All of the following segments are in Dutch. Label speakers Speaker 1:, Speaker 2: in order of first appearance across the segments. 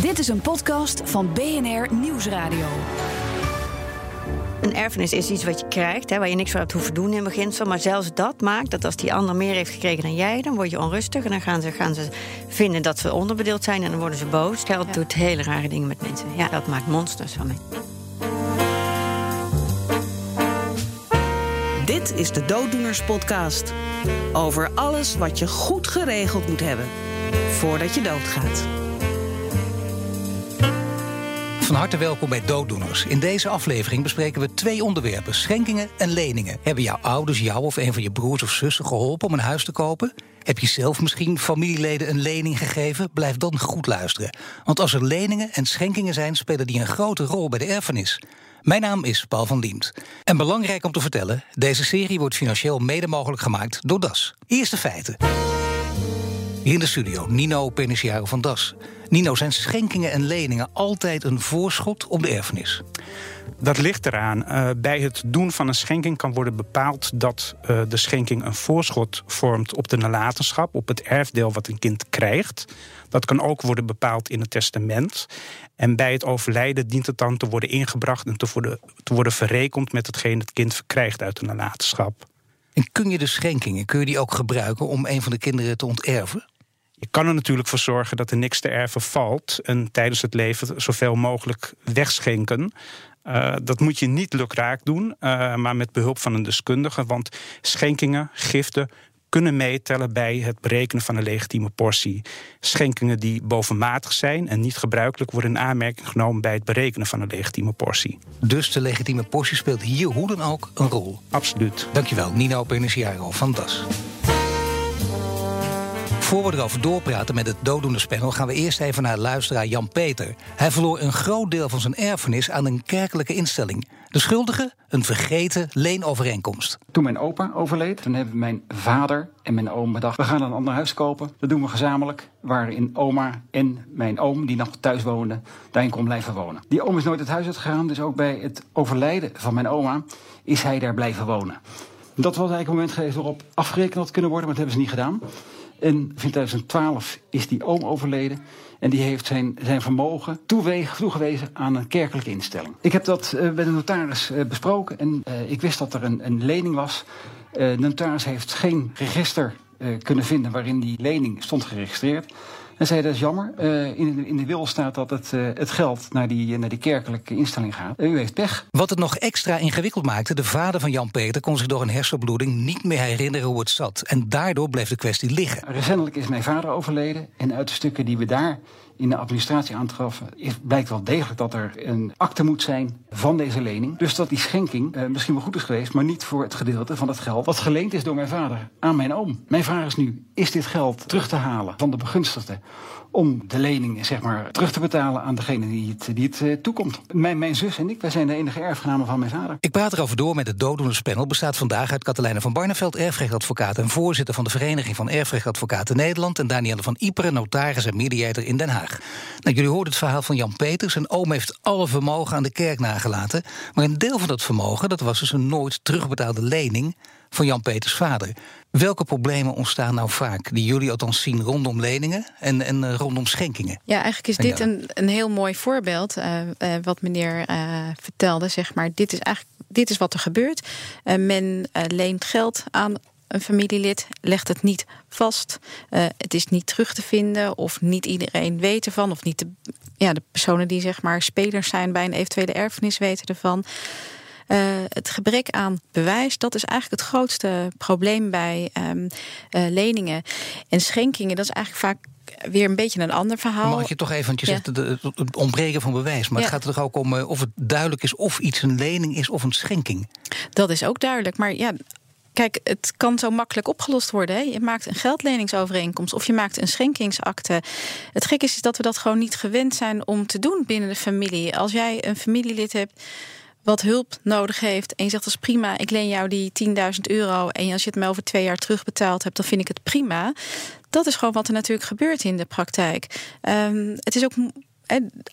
Speaker 1: Dit is een podcast van BNR Nieuwsradio.
Speaker 2: Een erfenis is iets wat je krijgt, hè, waar je niks voor hebt hoeven doen in beginsel. Maar zelfs dat maakt dat als die ander meer heeft gekregen dan jij, dan word je onrustig. En dan gaan ze, gaan ze vinden dat ze onderbedeeld zijn en dan worden ze boos. Geld doet hele rare dingen met mensen. Ja, dat maakt monsters van mij.
Speaker 3: Dit is de Dooddoeners Podcast. Over alles wat je goed geregeld moet hebben voordat je doodgaat.
Speaker 4: Van harte welkom bij Dooddoeners. In deze aflevering bespreken we twee onderwerpen: schenkingen en leningen. Hebben jouw ouders jou of een van je broers of zussen geholpen om een huis te kopen? Heb je zelf misschien familieleden een lening gegeven? Blijf dan goed luisteren. Want als er leningen en schenkingen zijn, spelen die een grote rol bij de erfenis. Mijn naam is Paul van Liemt. En belangrijk om te vertellen: deze serie wordt financieel mede mogelijk gemaakt door DAS. Eerste feiten. Hier in de studio Nino Peniciaro van Das. Nino, zijn schenkingen en leningen altijd een voorschot op de erfenis?
Speaker 5: Dat ligt eraan. Uh, bij het doen van een schenking kan worden bepaald dat uh, de schenking een voorschot vormt op de nalatenschap, op het erfdeel wat een kind krijgt. Dat kan ook worden bepaald in het testament. En bij het overlijden dient het dan te worden ingebracht en te worden, te worden verrekend met hetgeen het kind verkrijgt uit de nalatenschap.
Speaker 4: En kun je de schenkingen, kun je die ook gebruiken om een van de kinderen te onterven?
Speaker 5: Je kan er natuurlijk voor zorgen dat er niks te erven valt. En tijdens het leven zoveel mogelijk wegschenken. Uh, dat moet je niet lukraak doen, uh, maar met behulp van een deskundige. Want schenkingen, giften kunnen meetellen bij het berekenen van een legitieme portie. Schenkingen die bovenmatig zijn en niet gebruikelijk worden in aanmerking genomen bij het berekenen van een legitieme portie.
Speaker 4: Dus de legitieme portie speelt hier hoe dan ook een rol.
Speaker 5: Absoluut.
Speaker 4: Dankjewel, Nino Penesiaro van DAS. Voor we erover doorpraten met het dooddoenerspanel... gaan we eerst even naar luisteraar Jan Peter. Hij verloor een groot deel van zijn erfenis aan een kerkelijke instelling. De schuldige? Een vergeten leenovereenkomst.
Speaker 6: Toen mijn opa overleed, toen hebben mijn vader en mijn oom bedacht... we gaan een ander huis kopen. Dat doen we gezamenlijk. Waarin oma en mijn oom, die nog thuis woonde, daarin kon blijven wonen. Die oom is nooit het huis uitgegaan, dus ook bij het overlijden van mijn oma... is hij daar blijven wonen. Dat was eigenlijk een moment geweest waarop afgerekend had kunnen worden... maar dat hebben ze niet gedaan. In 2012 is die oom overleden. En die heeft zijn, zijn vermogen toegewezen aan een kerkelijke instelling. Ik heb dat uh, bij de notaris uh, besproken. En uh, ik wist dat er een, een lening was. de notaris heeft geen register kunnen vinden waarin die lening stond geregistreerd. En zei dat is jammer. Uh, in, de, in de wil staat dat het, uh, het geld naar die, naar die kerkelijke instelling gaat. u heeft pech.
Speaker 4: Wat het nog extra ingewikkeld maakte, de vader van Jan Peter kon zich door een hersenbloeding niet meer herinneren hoe het zat. En daardoor bleef de kwestie liggen.
Speaker 6: Recentelijk is mijn vader overleden. En uit de stukken die we daar in de administratie aantroffen, blijkt wel degelijk dat er een akte moet zijn van deze lening. Dus dat die schenking uh, misschien wel goed is geweest, maar niet voor het gedeelte van het geld wat geleend is door mijn vader aan mijn oom. Mijn vraag is nu: is dit geld terug te halen van de begunstigde? Om de lening zeg maar, terug te betalen aan degene die het, die het uh, toekomt. Mijn, mijn zus en ik, wij zijn de enige erfgenamen van mijn vader.
Speaker 4: Ik praat erover door met het dooddoenerspanel. Bestaat vandaag uit Katelijne van Barneveld, erfrechtadvocaat... en voorzitter van de Vereniging van Erfrechtadvocaten Nederland... en Danielle van Iperen, notaris en mediator in Den Haag. Nou, jullie hoorden het verhaal van Jan Peters. Zijn oom heeft alle vermogen aan de kerk nagelaten. Maar een deel van dat vermogen, dat was dus een nooit terugbetaalde lening van Jan Peters vader. Welke problemen ontstaan nou vaak, die jullie althans zien rondom leningen en, en uh, rondom schenkingen?
Speaker 7: Ja, eigenlijk is dit een, een heel mooi voorbeeld, uh, uh, wat meneer vertelde. Zeg maar. dit, is eigenlijk, dit is wat er gebeurt. men leent geld aan een familielid, legt het niet vast. het is niet terug te vinden, of niet iedereen weet ervan, of niet de, ja, de personen die zeg maar spelers zijn bij een eventuele erfenis weten ervan. Uh, het gebrek aan bewijs, dat is eigenlijk het grootste probleem bij um, uh, leningen. En schenkingen, dat is eigenlijk vaak weer een beetje een ander verhaal.
Speaker 4: Mag je toch even, want je zegt het ontbreken van bewijs. Maar ja. het gaat er toch ook om uh, of het duidelijk is of iets een lening is of een schenking?
Speaker 7: Dat is ook duidelijk. Maar ja, Kijk, het kan zo makkelijk opgelost worden. Hè? Je maakt een geldleningsovereenkomst of je maakt een schenkingsakte. Het gek is, is dat we dat gewoon niet gewend zijn om te doen binnen de familie. Als jij een familielid hebt wat hulp nodig heeft en je zegt dat is prima, ik leen jou die 10.000 euro en als je het me over twee jaar terugbetaald hebt, dan vind ik het prima. Dat is gewoon wat er natuurlijk gebeurt in de praktijk. Um, het is ook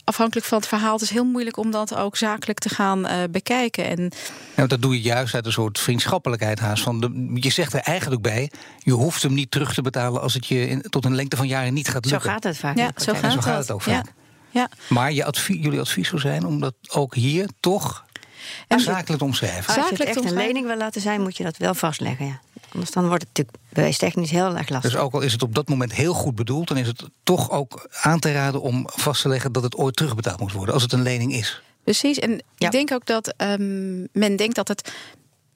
Speaker 7: afhankelijk van het verhaal, het is heel moeilijk om dat ook zakelijk te gaan uh, bekijken. En...
Speaker 4: Nou, dat doe je juist uit een soort vriendschappelijkheid haast. Van de, je zegt er eigenlijk bij, je hoeft hem niet terug te betalen als het je in, tot een lengte van jaren niet gaat lukken.
Speaker 2: Zo gaat het vaak.
Speaker 7: Ja, zo gaat,
Speaker 4: zo gaat het ook vaak.
Speaker 7: Ja. Ja.
Speaker 4: Maar je advie- jullie advies zou zijn om dat ook hier toch
Speaker 7: En-
Speaker 4: zakelijk omschrijven.
Speaker 2: Als je het echt een lening wil laten zijn, moet je dat wel vastleggen. Ja. Anders dan wordt het natuurlijk bewijstechnisch heel erg lastig.
Speaker 4: Dus ook al is het op dat moment heel goed bedoeld, dan is het toch ook aan te raden om vast te leggen dat het ooit terugbetaald moet worden, als het een lening is.
Speaker 7: Precies. En
Speaker 2: Ja.
Speaker 7: ik denk ook dat ehm, men denkt dat het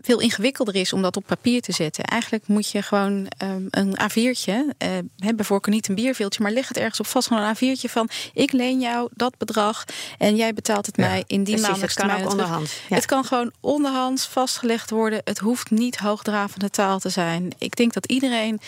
Speaker 7: veel ingewikkelder is om dat op papier te zetten. Eigenlijk moet je gewoon ehm, een A4'tje, eh bijvoorbeeld niet een bierveeltje, maar leg het ergens op vast. Gewoon een A4'tje van ik leen jou dat bedrag en jij betaalt het
Speaker 4: Ja.
Speaker 7: mij in die maand.
Speaker 2: het kan ook onderhands. Ja.
Speaker 7: Het kan gewoon onderhands vastgelegd worden. Het hoeft niet hoogdravende taal te zijn. Ik denk dat iedereen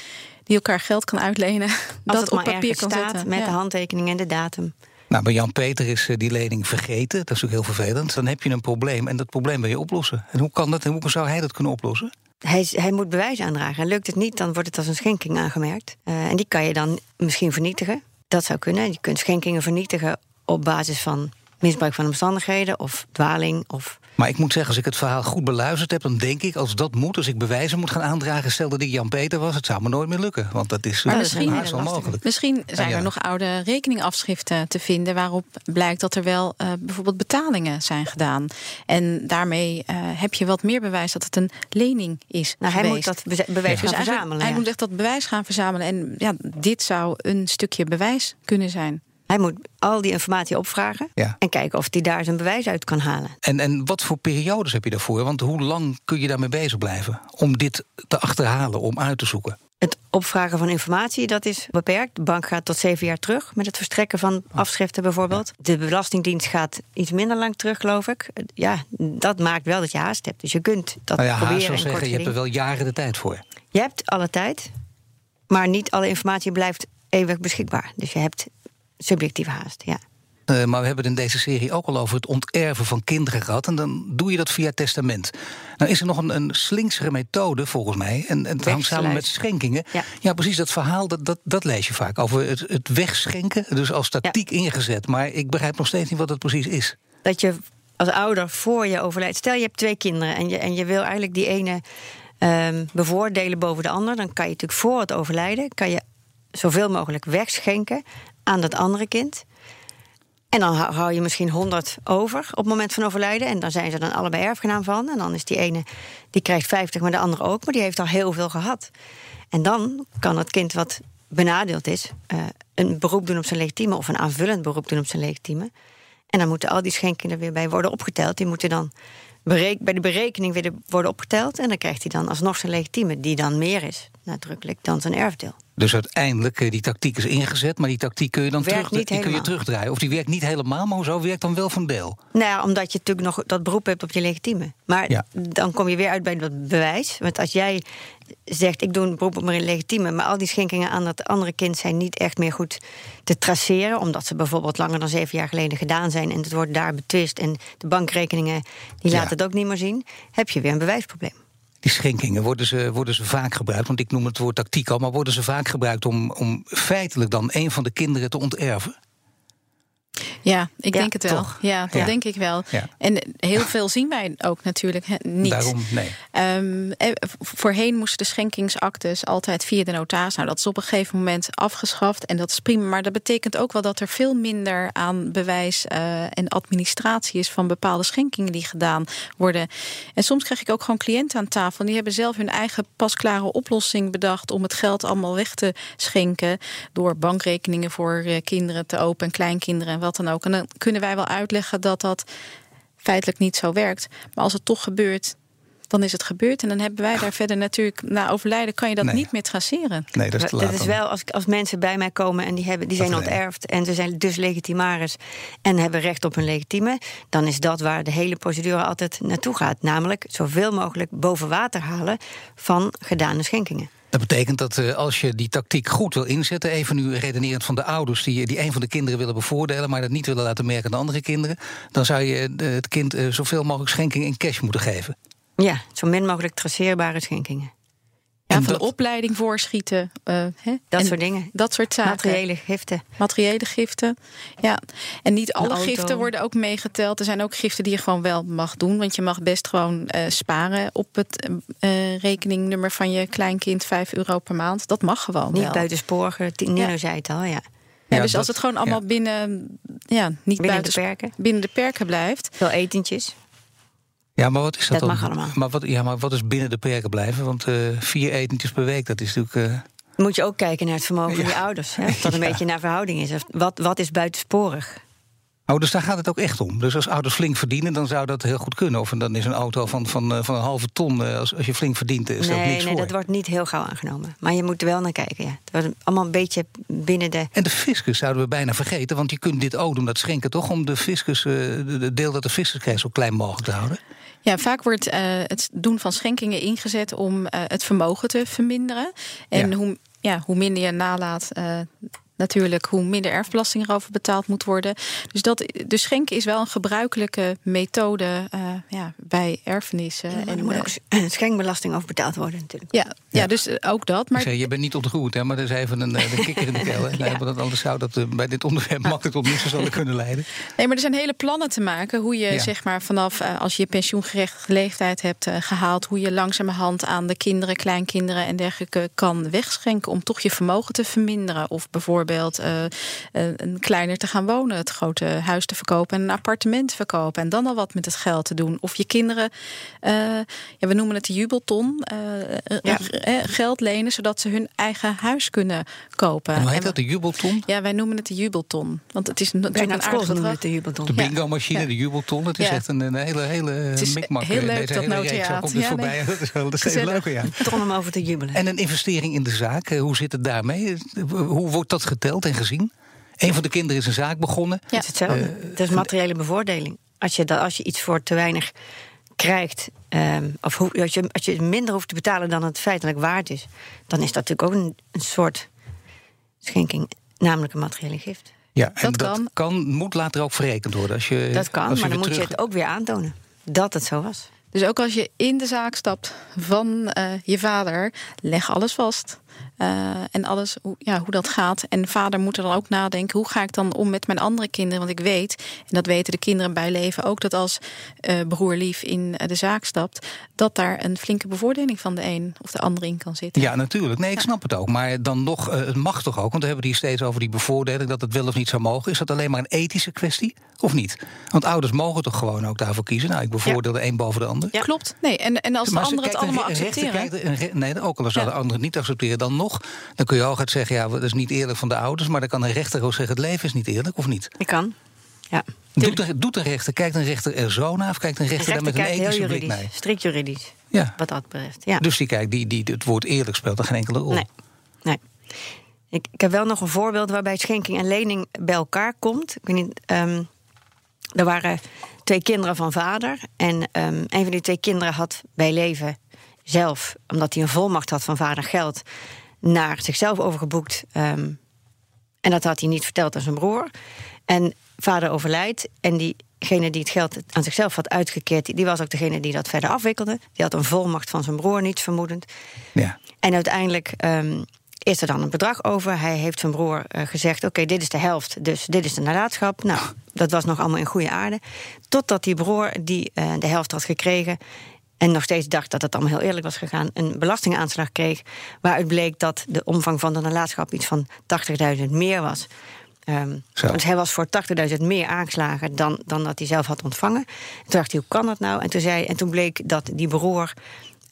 Speaker 7: die elkaar geld kan uitlenen,
Speaker 2: Als
Speaker 7: dat
Speaker 2: het
Speaker 7: op
Speaker 2: maar
Speaker 7: papier kan
Speaker 2: staat
Speaker 7: zetten.
Speaker 2: met
Speaker 7: Ja.
Speaker 2: de handtekening en de datum.
Speaker 4: Nou, bij Jan-Peter is eh, die lening vergeten. Dat is natuurlijk heel vervelend. Dan heb je een probleem en dat probleem wil je oplossen. En hoe kan dat en hoe zou hij dat kunnen oplossen?
Speaker 2: Hij, hij moet bewijs aandragen. En lukt het niet, dan wordt het als een schenking aangemerkt. Eh, en die kan je dan misschien vernietigen. Dat zou kunnen. Je kunt schenkingen vernietigen op basis van misbruik van omstandigheden of dwaling. Of...
Speaker 4: Maar ik moet zeggen, als ik het verhaal goed beluisterd heb, dan denk ik, als dat moet, als ik bewijzen moet gaan aandragen, stel dat ik Jan-Peter was, het zou me nooit meer lukken. Want dat is
Speaker 7: Maar misschien-
Speaker 4: haast wel mogelijk.
Speaker 7: Misschien zijn
Speaker 4: ja.
Speaker 7: er nog oude rekeningafschriften te vinden waarop blijkt dat er wel eh, bijvoorbeeld betalingen zijn gedaan. En daarmee eh, heb je wat meer bewijs dat het een lening is.
Speaker 2: Nou, hij moet dat bewijs
Speaker 7: Dus
Speaker 2: gaan verzamelen.
Speaker 7: hij moet echt dat bewijs gaan verzamelen. En ja, dit zou een stukje bewijs kunnen zijn.
Speaker 2: Hij moet al die informatie opvragen
Speaker 4: Ja.
Speaker 2: en kijken of hij daar zijn bewijs uit kan halen.
Speaker 4: En, en wat voor periodes heb je daarvoor? Want hoe lang kun je daarmee bezig blijven? Om dit te achterhalen, om uit te zoeken.
Speaker 2: Het opvragen van informatie, dat is beperkt. De bank gaat tot zeven jaar terug met het verstrekken van afschriften bijvoorbeeld. De Belastingdienst gaat iets minder lang terug, geloof ik. Ja, dat maakt wel dat je haast hebt. Dus je kunt dat
Speaker 4: Nou ja,
Speaker 2: proberen
Speaker 4: haast zou zeggen, je hebt er wel jaren de tijd voor.
Speaker 2: Je hebt alle tijd, maar niet alle informatie blijft eeuwig beschikbaar. Dus je hebt subjectieve haast, ja.
Speaker 4: Eh, maar we hebben het in deze serie ook al over het onterven van kinderen gehad. En dan doe je dat via testament. Nou is er nog een, een slinksere methode volgens mij. En, en het hangt samen met schenkingen.
Speaker 2: Ja.
Speaker 4: precies, dat verhaal, dat, dat, dat lees je vaak. Over het, het wegschenken, dus als tactiek ingezet. Maar ik begrijp nog steeds niet wat het precies is.
Speaker 2: dat je als ouder voor je overlijdt. Stel je hebt twee kinderen en je, en je wil eigenlijk die ene ehm, bevoordelen boven de ander. Dan kan je natuurlijk voor het overlijden kan je zoveel mogelijk wegschenken aan dat andere kind. En dan hou je misschien 100 over op het moment van overlijden. En dan zijn ze dan allebei erfgenaam van. En dan is die ene, die krijgt 50, maar de andere ook. Maar die heeft al heel veel gehad. En dan kan het kind wat benadeeld is... eh, een beroep doen op zijn legitieme... of een aanvullend beroep doen op zijn legitieme. En dan moeten al die schenkingen er weer bij worden opgeteld. Die moeten dan bij de berekening weer worden opgeteld. En dan krijgt hij dan alsnog zijn legitieme... die dan meer is, nadrukkelijk, dan zijn erfdeel.
Speaker 4: Dus uiteindelijk, eh, die tactiek is ingezet, maar die tactiek kun je dan terug, die kun je terugdraaien. Of die werkt niet helemaal, maar zo werkt dan wel van deel.
Speaker 2: Nou ja, omdat je natuurlijk nog dat beroep hebt op je legitieme. Maar
Speaker 4: Ja.
Speaker 2: dan kom je weer uit bij dat bewijs. Want als jij zegt, ik doe een beroep op mijn legitieme... maar al die schenkingen aan dat andere kind zijn niet echt meer goed te traceren... omdat ze bijvoorbeeld langer dan zeven jaar geleden gedaan zijn... en het wordt daar betwist en de bankrekeningen die
Speaker 4: Ja.
Speaker 2: laten het ook niet meer zien... heb je weer een bewijsprobleem.
Speaker 4: Die schenkingen, worden ze, worden ze vaak gebruikt? Want ik noem het woord tactiek al, maar worden ze vaak gebruikt om, om feitelijk dan een van de kinderen te onterven?
Speaker 7: Ja, ik
Speaker 2: Ja,
Speaker 7: denk het wel.
Speaker 4: toch?
Speaker 7: Ja, dat
Speaker 4: Ja.
Speaker 7: denk ik wel.
Speaker 4: Ja.
Speaker 7: En heel veel zien wij ook natuurlijk niet.
Speaker 4: Daarom, nee.
Speaker 7: Ehm, eh, voorheen moesten de schenkingsactes altijd via de notaris. Nou, dat is op een gegeven moment afgeschaft en dat is prima. Maar dat betekent ook wel dat er veel minder aan bewijs eh, en administratie is van bepaalde schenkingen die gedaan worden. En soms krijg ik ook gewoon cliënten aan tafel. en Die hebben zelf hun eigen pasklare oplossing bedacht om het geld allemaal weg te schenken. Door bankrekeningen voor eh, kinderen te openen, kleinkinderen en wat dan ook. En dan kunnen wij wel uitleggen dat dat feitelijk niet zo werkt. Maar als het toch gebeurt, dan is het gebeurd. En dan hebben wij daar verder natuurlijk, na overlijden kan je dat
Speaker 4: Nee.
Speaker 7: niet meer traceren.
Speaker 4: Nee, dat is te
Speaker 2: dat
Speaker 4: laat
Speaker 2: is
Speaker 4: dan.
Speaker 2: wel als, als mensen bij mij komen en die, hebben, die
Speaker 4: Dat
Speaker 2: zijn onterfd... en ze zijn dus legitimaris en hebben recht op een legitieme... dan is dat waar de hele procedure altijd naartoe gaat. Namelijk zoveel mogelijk boven water halen van gedane schenkingen.
Speaker 4: Dat betekent dat eh, als je die tactiek goed wil inzetten, even nu redenerend van de ouders die, die een van de kinderen willen bevoordelen, maar dat niet willen laten merken aan de andere kinderen, dan zou je eh, het kind eh, zoveel mogelijk schenking in cash moeten geven.
Speaker 2: Ja, zo min mogelijk traceerbare schenkingen.
Speaker 7: Ja,
Speaker 4: En
Speaker 7: van
Speaker 4: dat-
Speaker 7: de opleiding voorschieten. eh, hè?
Speaker 2: Dat
Speaker 7: En
Speaker 2: soort dingen.
Speaker 7: Dat soort zaken.
Speaker 2: Materiële giften.
Speaker 7: Materiële giften. Ja. En niet alle giften worden ook meegeteld. Er zijn ook giften die je gewoon wel mag doen. Want je mag best gewoon eh, sparen op het eh, rekeningnummer van je kleinkind 5 euro per maand. Dat mag gewoon
Speaker 2: Niet
Speaker 7: wel.
Speaker 2: buitensporige. Nino
Speaker 7: Ja.
Speaker 2: zei het al, ja.
Speaker 7: Ja,
Speaker 4: Ja,
Speaker 7: dus
Speaker 4: dat-
Speaker 7: als het gewoon allemaal
Speaker 4: ja.
Speaker 7: binnen, ja, niet
Speaker 2: Binnen
Speaker 7: buiten
Speaker 2: de perken.
Speaker 7: binnen de perken blijft.
Speaker 2: Veel etentjes.
Speaker 4: Ja, maar wat is dat,
Speaker 2: Dat
Speaker 4: dan?
Speaker 2: mag allemaal.
Speaker 4: Maar wat, ja, maar wat is binnen de perken blijven? Want eh, vier etentjes per week, dat is natuurlijk... eh,
Speaker 2: Moet je ook kijken naar het vermogen van je ouders. Hè? Of dat een
Speaker 4: Ja.
Speaker 2: beetje naar verhouding is. Wat, wat is buitensporig?
Speaker 4: Oh, dus daar gaat het ook echt om. Dus als ouders flink verdienen, dan zou dat heel goed kunnen. Of dan is een auto van, van, eh, van een halve ton, eh, als, als je flink verdient, is dat
Speaker 2: nee,
Speaker 4: niks
Speaker 2: nee
Speaker 4: voor.
Speaker 2: dat wordt niet heel gauw aangenomen. Maar je moet er wel naar kijken. Ja. Het wordt allemaal een beetje binnen de.
Speaker 4: En de fiscus zouden we bijna vergeten, want je kunt dit ook doen, dat schenken toch, om de fiscus, eh, de, de deel dat de fiscus krijgt, zo klein mogelijk te houden.
Speaker 7: Ja, vaak wordt eh, het doen van schenkingen ingezet om eh, het vermogen te verminderen. En
Speaker 4: Ja.
Speaker 7: Hoe, ja, hoe minder je nalaat, eh, natuurlijk, hoe minder erfbelasting erover betaald moet worden. Dus, dat, dus schenken is wel een gebruikelijke methode eh, ja, bij erfenissen.
Speaker 2: En er moet ook schenkbelasting over betaald worden, natuurlijk.
Speaker 7: ja, ja, dus eh, ook dat. Maar
Speaker 4: zei, je bent niet ontroerd, hè, maar er is even een, eh, een kikker in de keel. hè. Nee, want dat- anders zou dat bij dit onderwerp makkelijk tot missen zouden kunnen leiden.
Speaker 7: Nee, maar er zijn hele plannen te maken hoe je
Speaker 4: Ja.
Speaker 7: zeg maar vanaf als je je pensioengerechtigde leeftijd hebt eh, gehaald, hoe je langzamerhand aan de kinderen, kleinkinderen en dergelijke kan wegschenken om toch je vermogen te verminderen. Of bijvoorbeeld eh, eh, een kleiner te gaan wonen, het grote huis te verkopen en een appartement te verkopen en dan al wat met het geld te doen. Of je kinderen, eh, ja, we noemen het de jubelton,
Speaker 2: Ja.
Speaker 7: geld lenen zodat ze hun eigen huis kunnen kopen.
Speaker 4: En hoe heet
Speaker 7: En
Speaker 4: dat, de jubelton?
Speaker 7: Ja, wij noemen het de jubelton. Want het is natuurlijk een aardig
Speaker 2: het de jubelton.
Speaker 4: De bingo-machine,
Speaker 7: Ja.
Speaker 4: de jubelton. Het is
Speaker 7: Ja.
Speaker 4: echt een, een hele, hele
Speaker 7: Het is
Speaker 4: mikmak.
Speaker 7: heel leuk,
Speaker 4: deze
Speaker 7: dat
Speaker 4: komt het
Speaker 7: Ja,
Speaker 4: voorbij.
Speaker 7: nee.
Speaker 4: Dat is wel dat is heel leuk, ja.
Speaker 2: Ton om over te jubelen.
Speaker 4: En een investering in de zaak, hoe zit het daarmee? Hoe wordt dat geteld en gezien? Een van de kinderen is een zaak begonnen.
Speaker 7: Ja.
Speaker 2: Het is hetzelfde. het is materiële bevoordeling. Als je, dat, als je iets voor te weinig krijgt, ehm, of hoe, als, je, als je minder hoeft te betalen dan het feitelijk waard is, dan is dat natuurlijk ook een, een soort schenking, namelijk een materiële gift.
Speaker 4: Ja, en
Speaker 7: Dat
Speaker 4: dat,
Speaker 7: kan.
Speaker 4: kan. moet later ook verrekend worden. Als je,
Speaker 2: Dat kan,
Speaker 4: als
Speaker 2: maar dan moet je het ook weer aantonen dat het zo was.
Speaker 7: Dus ook als je in de zaak stapt van eh, je vader, leg alles vast. Eh, en alles, hoe, ja, hoe dat gaat. En vader moet er dan ook nadenken: hoe ga ik dan om met mijn andere kinderen? Want ik weet, en dat weten de kinderen bij leven ook, dat als eh broer lief in eh, de zaak stapt, dat daar een flinke bevoordeling van de een of de ander in kan zitten.
Speaker 4: Ja, natuurlijk. Nee, ik snap het ook. Maar dan nog, het mag toch ook? Want we hebben het hier steeds over die bevoordeling, dat het wel of niet zou mogen. Is dat alleen maar een ethische kwestie? Of niet? Want ouders mogen toch gewoon ook daarvoor kiezen? Nou, ik bevoordeel de een boven de ander.
Speaker 2: Ja.
Speaker 7: Klopt. Nee, en, en als de
Speaker 4: Maar
Speaker 7: anderen het allemaal accepteren.
Speaker 4: kijkt re- nee, ook al zou de anderen het niet accepteren, dan nog. Dan kun je hooguit zeggen, ja, dat is niet eerlijk van de ouders. Maar dan kan een rechter ook zeggen, het leven is niet eerlijk, of niet?
Speaker 2: Ik kan. Ja.
Speaker 4: Doet een, doet een rechter, kijkt een rechter er zo naar? Of kijkt een rechter,
Speaker 2: rechter
Speaker 4: daar met een ethische blik naar?
Speaker 2: strikt juridisch,
Speaker 4: Ja.
Speaker 2: wat dat betreft. Ja.
Speaker 4: Dus die kijkt, die, die, het woord eerlijk speelt er geen enkele rol.
Speaker 2: Nee. nee. Ik, ik heb wel nog een voorbeeld waarbij schenking en lening bij elkaar komt. Ik weet niet, ehm, er waren twee kinderen van vader. En ehm, een van die twee kinderen had bij leven zelf, omdat hij een volmacht had van vader geld, naar zichzelf overgeboekt. ehm, en dat had hij niet verteld aan zijn broer. En vader overlijdt. En diegene die het geld aan zichzelf had uitgekeerd, die- die was ook degene die dat verder afwikkelde. Die had een volmacht van zijn broer, niets vermoedend.
Speaker 4: Ja.
Speaker 2: En uiteindelijk ehm, is er dan een bedrag over. Hij heeft zijn broer eh, gezegd: Oké, dit is de helft, dus dit is de nalatenschap. Nou, dat was nog allemaal in goede aarde. Totdat die broer, die eh, de helft had gekregen. En nog steeds dacht dat het allemaal heel eerlijk was gegaan. een belastingaanslag kreeg. waaruit bleek dat de omvang van de nalatenschap iets van 80.000 meer was.
Speaker 4: Zo.
Speaker 2: dus hij was voor 80.000 meer aangeslagen dan, dan dat hij zelf had ontvangen. En toen dacht hij, hoe kan dat nou? En toen, zei, en toen bleek dat die broer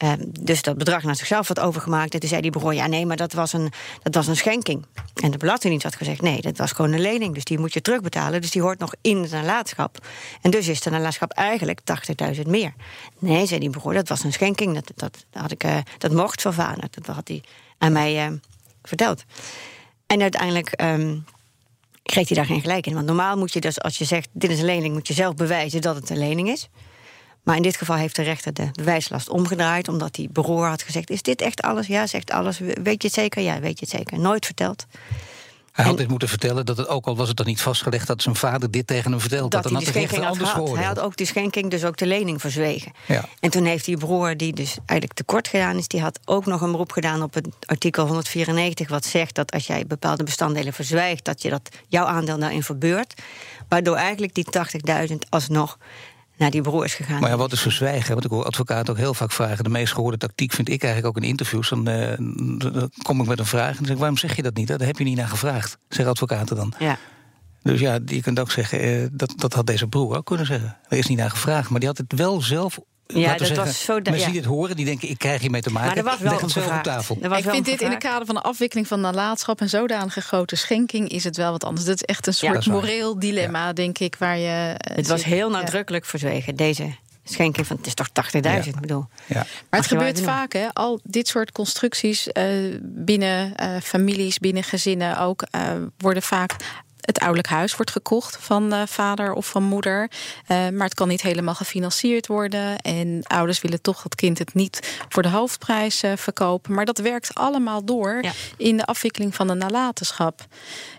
Speaker 2: eh, dus dat bedrag naar zichzelf had overgemaakt. En toen zei die broer, ja nee, maar dat was, een, dat was een schenking. En de Belastingdienst had gezegd, nee, dat was gewoon een lening. Dus die moet je terugbetalen. Dus die hoort nog in de nalatenschap. En dus is de nalatenschap eigenlijk 80.000 meer. Nee, zei die broer, dat was een schenking. Dat, dat, had ik, eh, dat mocht van vader. Dat had hij aan mij eh, verteld. En uiteindelijk... ehm, kreeg hij daar geen gelijk in. Want normaal moet je dus, als je zegt dit is een lening, moet je zelf bewijzen dat het een lening is. Maar in dit geval heeft de rechter de bewijslast omgedraaid, omdat die broer had gezegd: Is dit echt alles? Ja, zegt alles. Weet je het zeker? Ja, weet je het zeker. Nooit verteld.
Speaker 4: Hij had
Speaker 2: En-
Speaker 4: dus moeten vertellen dat het ook al was het dan niet vastgelegd dat zijn vader dit tegen hem vertelde.
Speaker 2: Dat,
Speaker 4: dan
Speaker 2: hij
Speaker 4: had
Speaker 2: de
Speaker 4: de rechter
Speaker 2: schenking had
Speaker 4: anders
Speaker 2: gehad. Hij
Speaker 4: veroordeeld.
Speaker 2: had ook de schenking, dus ook de lening verzwegen.
Speaker 4: Ja.
Speaker 2: En toen heeft die broer, die dus eigenlijk tekort gedaan is, die had ook nog een beroep gedaan op het artikel 194, wat zegt dat als jij bepaalde bestanddelen verzwijgt, dat je dat jouw aandeel daarin verbeurt. Waardoor eigenlijk die 80.000 alsnog naar die broer is gegaan.
Speaker 4: Maar ja, wat is verzwijgen? Want ik hoor advocaten ook heel vaak vragen. De meest gehoorde tactiek vind ik eigenlijk ook in interviews. Dan, eh, dan kom ik met een vraag en dan zeg ik, waarom zeg je dat niet? Daar heb je niet naar gevraagd, zeggen advocaten dan.
Speaker 2: Ja.
Speaker 4: Dus ja, je kunt ook zeggen, eh, dat, dat had deze broer ook kunnen zeggen. Er is niet naar gevraagd, maar die had het wel zelf...
Speaker 2: Ja, dat
Speaker 4: zeggen,
Speaker 2: was zo
Speaker 4: Mensen
Speaker 2: ja.
Speaker 4: die dit horen, die denken, ik krijg hiermee te maken.
Speaker 2: Maar er was wel
Speaker 4: Leg het zelf op tafel.
Speaker 2: Er was
Speaker 7: Ik vind dit in het
Speaker 2: gevraagd.
Speaker 7: kader van de afwikkeling van nalatenschap en zodanige grote schenking is het wel wat anders. Dat is echt een soort moreel dilemma, denk ik, waar je. eh,
Speaker 2: Het was heel
Speaker 7: Ja.
Speaker 2: nadrukkelijk verzwegen, deze schenking van... Het is toch 80.000, ik bedoel.
Speaker 4: Ja.
Speaker 7: Maar het gebeurt vaak, hè? Al dit soort constructies eh, binnen eh, families, binnen gezinnen ook, eh, worden vaak. Het ouderlijk huis wordt gekocht van eh, vader of van moeder. Eh, maar het kan niet helemaal gefinancierd worden. En ouders willen toch dat kind het niet voor de hoofdprijs eh, verkopen. Maar dat werkt allemaal door
Speaker 2: Ja.
Speaker 7: in de afwikkeling van de nalatenschap.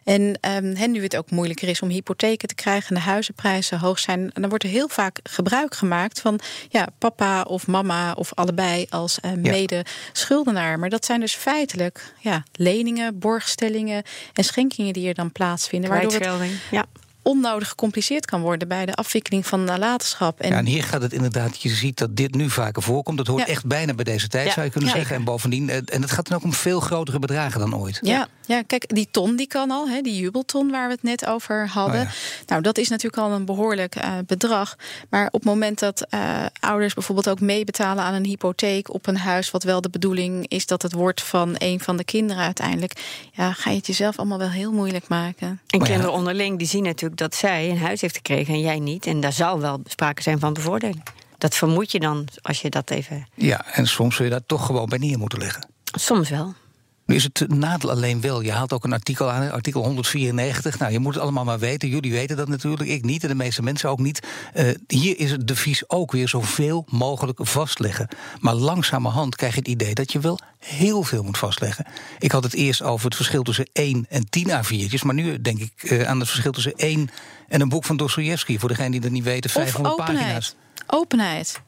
Speaker 7: En hè, nu het ook moeilijker is om hypotheken te krijgen en de huizenprijzen hoog zijn, en dan wordt er heel vaak gebruik gemaakt van ja, papa of mama of allebei als eh, mede-schuldenaar. Maar dat zijn dus feitelijk ja, leningen, borgstellingen en schenkingen die er dan plaatsvinden. Waardoor het
Speaker 2: Kwijtschelding. Ja.
Speaker 7: Onnodig gecompliceerd kan worden bij de afwikkeling van nalatenschap. En
Speaker 4: Ja, en hier gaat het inderdaad, je ziet dat dit nu vaker voorkomt. Dat hoort
Speaker 7: Ja.
Speaker 4: echt bijna bij deze tijd,
Speaker 2: Ja,
Speaker 4: zou je kunnen
Speaker 2: ja.
Speaker 4: zeggen. En bovendien, eh, en het gaat dan ook om veel grotere bedragen dan ooit.
Speaker 7: Ja, ja, kijk, die ton die kan al, hè, die jubelton waar we het net over hadden.
Speaker 4: Oh ja.
Speaker 7: Nou, dat is natuurlijk al een behoorlijk eh, bedrag. Maar op het moment dat eh, ouders bijvoorbeeld ook meebetalen aan een hypotheek op een huis, wat wel de bedoeling is dat het wordt van een van de kinderen uiteindelijk, ja, ga je het jezelf allemaal wel heel moeilijk maken.
Speaker 2: En
Speaker 4: Maar ja.
Speaker 2: kinderen onderling die zien natuurlijk dat zij een huis heeft gekregen en jij niet. En daar zal wel sprake zijn van bevoordeling. Dat vermoed je dan als je dat even.
Speaker 4: Ja, en soms zul je daar toch gewoon bij neer moeten leggen.
Speaker 2: Soms wel.
Speaker 4: Nu is het nadeel alleen wel. Je haalt ook een artikel aan, artikel 194. Nou, je moet het allemaal maar weten. Jullie weten dat natuurlijk, ik niet en de meeste mensen ook niet. Eh, hier is het devies ook weer zoveel mogelijk vastleggen. Maar langzamerhand krijg je het idee dat je wel heel veel moet vastleggen. Ik had het eerst over het verschil tussen 1 en 10 A4'tjes. Maar nu denk ik eh, aan het verschil tussen 1 en een boek van Dostoevsky. Voor degene die dat niet weten,
Speaker 7: Of
Speaker 4: 500
Speaker 7: openheid.
Speaker 4: pagina's.
Speaker 7: Openheid.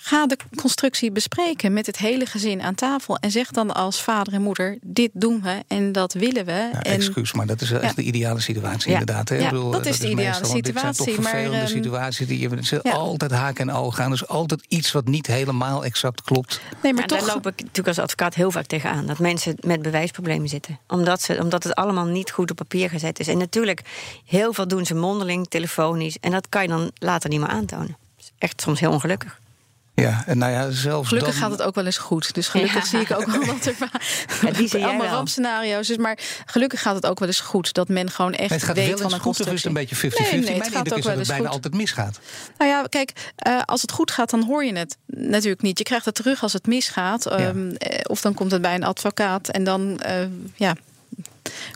Speaker 7: Ga de constructie bespreken met het hele gezin aan tafel. En zeg dan als vader en moeder: dit doen we en dat willen we.
Speaker 4: Ja,
Speaker 7: en
Speaker 4: excuus, maar dat is echt
Speaker 7: Ja.
Speaker 4: de ideale situatie
Speaker 2: Ja.
Speaker 4: inderdaad. Hè?
Speaker 7: Ja,
Speaker 4: bedoel,
Speaker 7: dat is de ideale
Speaker 4: meestal, want Dit zijn
Speaker 7: situatie,
Speaker 4: toch
Speaker 7: maar,
Speaker 4: vervelende
Speaker 7: ehm,
Speaker 4: situaties die je altijd haken en ogen aan. Dus altijd iets wat niet helemaal exact klopt.
Speaker 7: nee, maar toch.
Speaker 2: Daar loop ik natuurlijk als advocaat heel vaak tegenaan. Dat mensen met bewijsproblemen zitten. Omdat, ze, omdat het allemaal niet goed op papier gezet is. En natuurlijk, heel veel doen ze mondeling, telefonisch. En dat kan je dan later niet meer aantonen. Dat is echt soms heel ongelukkig.
Speaker 4: Ja, en nou ja, zelfs
Speaker 7: Gelukkig
Speaker 4: dan,
Speaker 7: gaat het ook wel eens goed. Dus gelukkig
Speaker 2: Ja.
Speaker 7: zie ik ook wel dat er
Speaker 2: Ja, die zie jij
Speaker 7: allemaal
Speaker 2: wel.
Speaker 7: rampscenario's. Dus maar gelukkig gaat het ook wel eens goed. Dat men gewoon echt
Speaker 4: Nee, het gaat
Speaker 7: weet
Speaker 4: wel
Speaker 7: van een
Speaker 4: goed of is het
Speaker 7: constructie.
Speaker 4: een beetje 50-50?
Speaker 7: Nee, nee, het
Speaker 4: Mijn
Speaker 7: gaat ook
Speaker 4: is
Speaker 7: wel
Speaker 4: dat het
Speaker 7: eens
Speaker 4: bijna
Speaker 7: goed.
Speaker 4: altijd misgaat.
Speaker 7: Nou ja, kijk, eh, als het goed gaat, dan hoor je het natuurlijk niet. Je krijgt het terug als het misgaat. ehm, eh, of dan komt het bij een advocaat en dan eh, ja,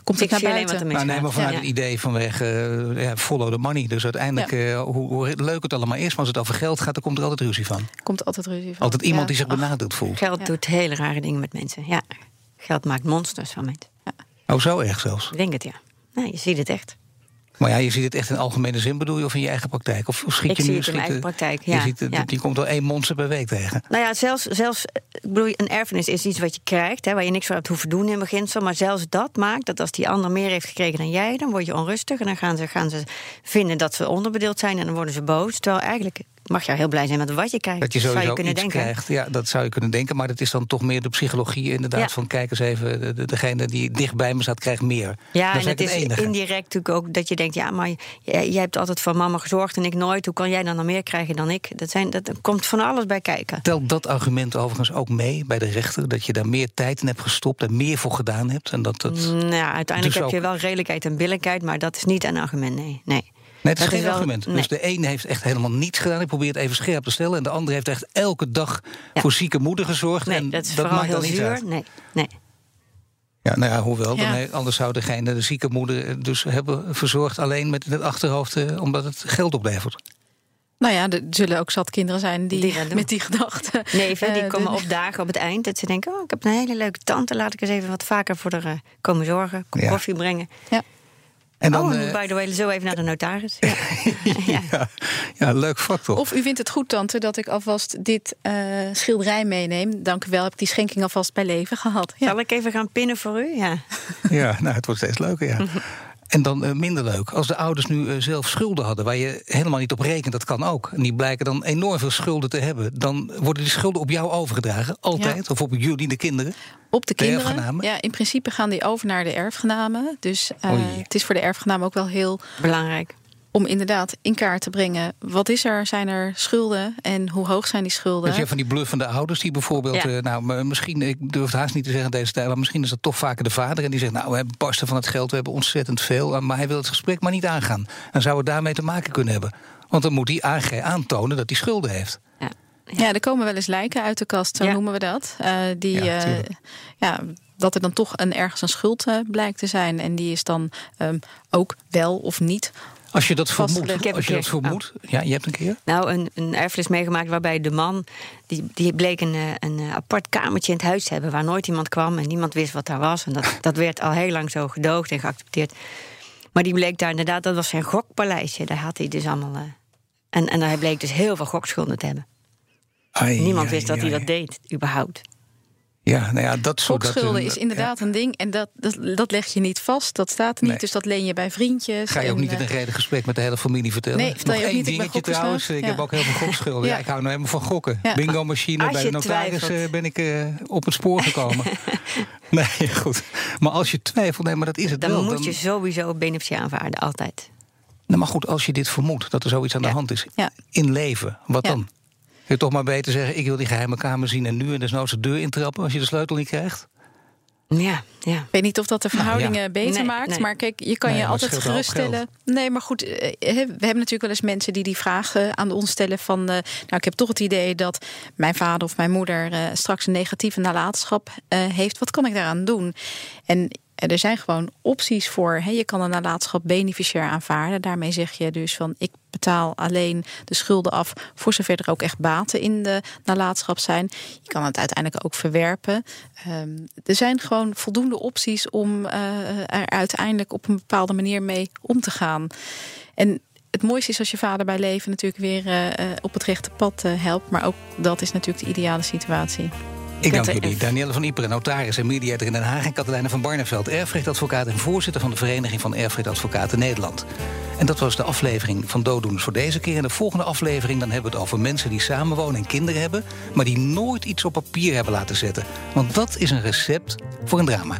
Speaker 7: komt het
Speaker 2: Ik
Speaker 7: naar
Speaker 2: alleen wat
Speaker 7: buiten.
Speaker 4: Nou, nee, maar vanuit
Speaker 2: Ja.
Speaker 4: het idee vanwege eh, ja, follow the money. Dus uiteindelijk, eh, hoe, hoe leuk het allemaal is, maar als het over geld gaat, dan komt er altijd ruzie van.
Speaker 7: Komt altijd ruzie van.
Speaker 4: Altijd iemand
Speaker 7: Ja.
Speaker 4: die zich benadeeld voelt.
Speaker 2: Geld
Speaker 7: Ja.
Speaker 2: doet hele rare dingen met mensen. Ja, geld maakt monsters van mensen.
Speaker 4: Oh, zo erg zelfs.
Speaker 2: Ik denk het, ja. Nee, je ziet het echt.
Speaker 4: Maar ja, je ziet het echt in algemene zin, bedoel je, of in je eigen praktijk? Of schiet
Speaker 2: Ik
Speaker 4: je
Speaker 2: zie
Speaker 4: nu
Speaker 2: het in mijn eigen praktijk,
Speaker 4: Je,
Speaker 2: ja,
Speaker 4: ziet, het-
Speaker 2: ja.
Speaker 4: je komt wel één monster per week tegen.
Speaker 2: Nou ja, zelfs, zelfs ik bedoel, een erfenis is iets wat je krijgt, hè, waar je niks voor hebt hoeven doen in beginsel. Maar zelfs dat maakt dat als die ander meer heeft gekregen dan jij, dan word je onrustig. En dan gaan ze, gaan ze vinden dat ze onderbedeeld zijn en dan worden ze boos. Terwijl eigenlijk mag je heel blij zijn met wat je krijgt.
Speaker 4: Dat je
Speaker 2: zou je kunnen
Speaker 4: iets
Speaker 2: denken.
Speaker 4: krijgt. Ja, dat zou je kunnen denken. Maar dat is dan toch meer de psychologie inderdaad.
Speaker 2: Ja.
Speaker 4: Van kijk eens even, de- de- degene die dicht bij me staat, krijgt meer.
Speaker 2: Ja, en het is
Speaker 4: enige.
Speaker 2: indirect natuurlijk ook dat je denkt... ja, maar jij, jij hebt altijd voor mama gezorgd en ik nooit. Hoe kan jij dan nog meer krijgen dan ik? Dat, zijn, dat komt van alles bij kijken.
Speaker 4: Telt dat argument overigens ook mee bij de rechter? Dat je daar meer tijd in hebt gestopt en meer voor gedaan hebt? En dat, dat...
Speaker 2: Nou, ja, uiteindelijk
Speaker 4: Dus
Speaker 2: heb je wel redelijkheid en billijkheid... maar dat is niet een argument, nee. nee.
Speaker 4: Nee, het is
Speaker 2: Dat
Speaker 4: geen
Speaker 2: is wel-
Speaker 4: argument.
Speaker 2: nee.
Speaker 4: Dus de ene heeft echt helemaal niets gedaan. Ik probeer het even scherp te stellen. En de andere heeft echt elke dag
Speaker 2: Ja.
Speaker 4: voor zieke moeder gezorgd.
Speaker 2: Nee,
Speaker 4: en
Speaker 2: dat is vooral
Speaker 4: maakt
Speaker 2: heel
Speaker 4: dan niet
Speaker 2: zuur.
Speaker 4: uit.
Speaker 2: Nee, nee.
Speaker 4: Ja, nou ja, hoewel.
Speaker 7: Ja.
Speaker 4: Dan, he- anders zou degene, de zieke moeder, eh, dus hebben verzorgd alleen met in het achterhoofd, eh, omdat het geld oplevert.
Speaker 7: Nou ja, er zullen ook zat kinderen zijn die, met die gedachten.
Speaker 2: Neven, die
Speaker 7: eh,
Speaker 2: komen
Speaker 7: de-
Speaker 2: opdagen op het eind. Dat ze denken, oh, ik heb een hele leuke tante. Laat ik eens even wat vaker voor haar eh, komen zorgen.
Speaker 4: Ja.
Speaker 2: koffie brengen.
Speaker 4: En dan,
Speaker 2: oh,
Speaker 4: eh,
Speaker 2: by the way, zo even naar de notaris. Ja. ja.
Speaker 4: ja, leuk vak toch?
Speaker 7: Of u vindt het goed, tante, dat ik alvast dit eh, schilderij meeneem. Dank u wel, heb ik die schenking alvast bij leven gehad. Ja.
Speaker 2: Zal ik even gaan pinnen voor u? Ja.
Speaker 4: Ja, nou, het wordt steeds leuker, ja. En dan eh, minder leuk. Als de ouders nu eh, zelf schulden hadden waar je helemaal niet op rekent, dat kan ook. En die blijken dan enorm veel schulden te hebben. Dan worden die schulden op jou overgedragen. Altijd. Of op jullie, de kinderen.
Speaker 7: Op de kinderen.
Speaker 4: erfgenamen?
Speaker 7: Ja, in principe gaan die over naar de erfgenamen. Dus eh, het is voor de erfgenamen ook wel heel
Speaker 2: Belangrijk.
Speaker 7: Om inderdaad in kaart te brengen. Wat is er? Zijn er schulden? En hoe hoog zijn die schulden?
Speaker 4: Dat je van die bluffende ouders die bijvoorbeeld,
Speaker 2: Ja.
Speaker 4: eh, nou misschien, ik durf het haast niet te zeggen in deze tijd, maar misschien is dat toch vaker de vader en die zegt, nou we hebben barsten van het geld, we hebben ontzettend veel, eh, maar hij wil het gesprek maar niet aangaan. Dan zou het daarmee te maken kunnen hebben. Want dan moet hij aange- aantonen dat hij schulden heeft.
Speaker 2: Ja.
Speaker 7: Ja, er komen wel eens lijken uit de kast, zo
Speaker 2: Ja.
Speaker 7: noemen we dat. Eh, die,
Speaker 4: Ja,
Speaker 7: dat er dan toch een, ergens een schuld blijkt te zijn. En die is dan ehm, ook wel of niet.
Speaker 4: Als je dat vermoedt,
Speaker 2: heb
Speaker 4: als je dat vermoedt, ja, je hebt een keer.
Speaker 2: Nou, een, een erfenis meegemaakt waarbij de man... die, die bleek een, eh, een eh, apart kamertje in het huis te hebben... waar nooit iemand kwam en niemand wist wat daar was. En dat, dat werd al heel lang zo gedoogd en geaccepteerd. Maar die bleek daar inderdaad, dat was zijn gokpaleisje. Daar had hij dus allemaal... eh, en, en hij bleek dus heel veel gokschulden te hebben.
Speaker 4: Ai,
Speaker 2: Niemand
Speaker 4: ai,
Speaker 2: wist dat hij dat deed, überhaupt.
Speaker 4: Ja, nou ja, dat soort...
Speaker 7: Gokschulden is inderdaad een ding. En dat, dat, dat leg je niet vast. Dat staat er niet.
Speaker 4: Nee.
Speaker 7: Dus dat leen je bij vriendjes.
Speaker 4: Ga je ook
Speaker 7: En,
Speaker 4: niet in
Speaker 7: eh,
Speaker 4: een reden gesprek met de hele familie vertellen?
Speaker 7: Nee, vertel
Speaker 4: Nog
Speaker 7: je ook
Speaker 4: één
Speaker 7: niet, ik ben
Speaker 4: dingetje trouwens. Ik heb ook heel veel gokschulden. Ja.
Speaker 7: Ja.
Speaker 4: ik hou nou helemaal van gokken.
Speaker 7: Ja.
Speaker 4: Bingo machine,
Speaker 2: Als
Speaker 4: bij de notaris
Speaker 2: twijfelt.
Speaker 4: eh, ben ik eh, op het spoor gekomen. nee, goed. Maar als je twijfelt, nee, maar dat is het
Speaker 2: Dan
Speaker 4: wel.
Speaker 2: moet je sowieso beneficie aanvaarden, altijd.
Speaker 4: Nou, maar goed, als je dit vermoedt, dat er zoiets aan de hand is
Speaker 7: Ja.
Speaker 4: in leven, wat
Speaker 7: Ja.
Speaker 4: dan? Je toch maar beter zeggen, ik wil die geheime kamer zien en nu en desnoods de deur intrappen als je de sleutel niet krijgt?
Speaker 2: Ja, ja.
Speaker 7: Ik weet niet of dat de verhoudingen
Speaker 4: Nou, ja.
Speaker 7: beter
Speaker 2: Nee,
Speaker 7: maakt.
Speaker 2: nee.
Speaker 7: Maar kijk, je kan
Speaker 4: Nee,
Speaker 7: je altijd geruststellen. Nee, maar goed, eh, we hebben natuurlijk wel eens mensen die die vragen aan ons stellen van... eh, nou, ik heb toch het idee dat mijn vader of mijn moeder eh, straks een negatieve nalatenschap eh, heeft. Wat kan ik daaraan doen? En er zijn gewoon opties voor. Je kan een nalatenschap beneficiair aanvaarden. Daarmee zeg je dus van ik betaal alleen de schulden af voor zover er ook echt baten in de nalatenschap zijn. Je kan het uiteindelijk ook verwerpen. Ehm, er zijn gewoon voldoende opties om eh, er uiteindelijk op een bepaalde manier mee om te gaan. En het mooiste is als je vader bij leven natuurlijk weer eh, eh, op het rechte pad eh, helpt. Maar ook dat is natuurlijk de ideale situatie.
Speaker 4: Ik dank jullie. Danielle van Iperen, notaris en mediator in Den Haag... en Katelijne van Barneveld, erfrechtadvocaat... en voorzitter van de Vereniging van Erfrechtadvocaten Nederland. En dat was de aflevering van Dooddoeners voor deze keer. In de volgende aflevering dan hebben we het over mensen die samenwonen en kinderen hebben... maar die nooit iets op papier hebben laten zetten. Want dat is een recept voor een drama.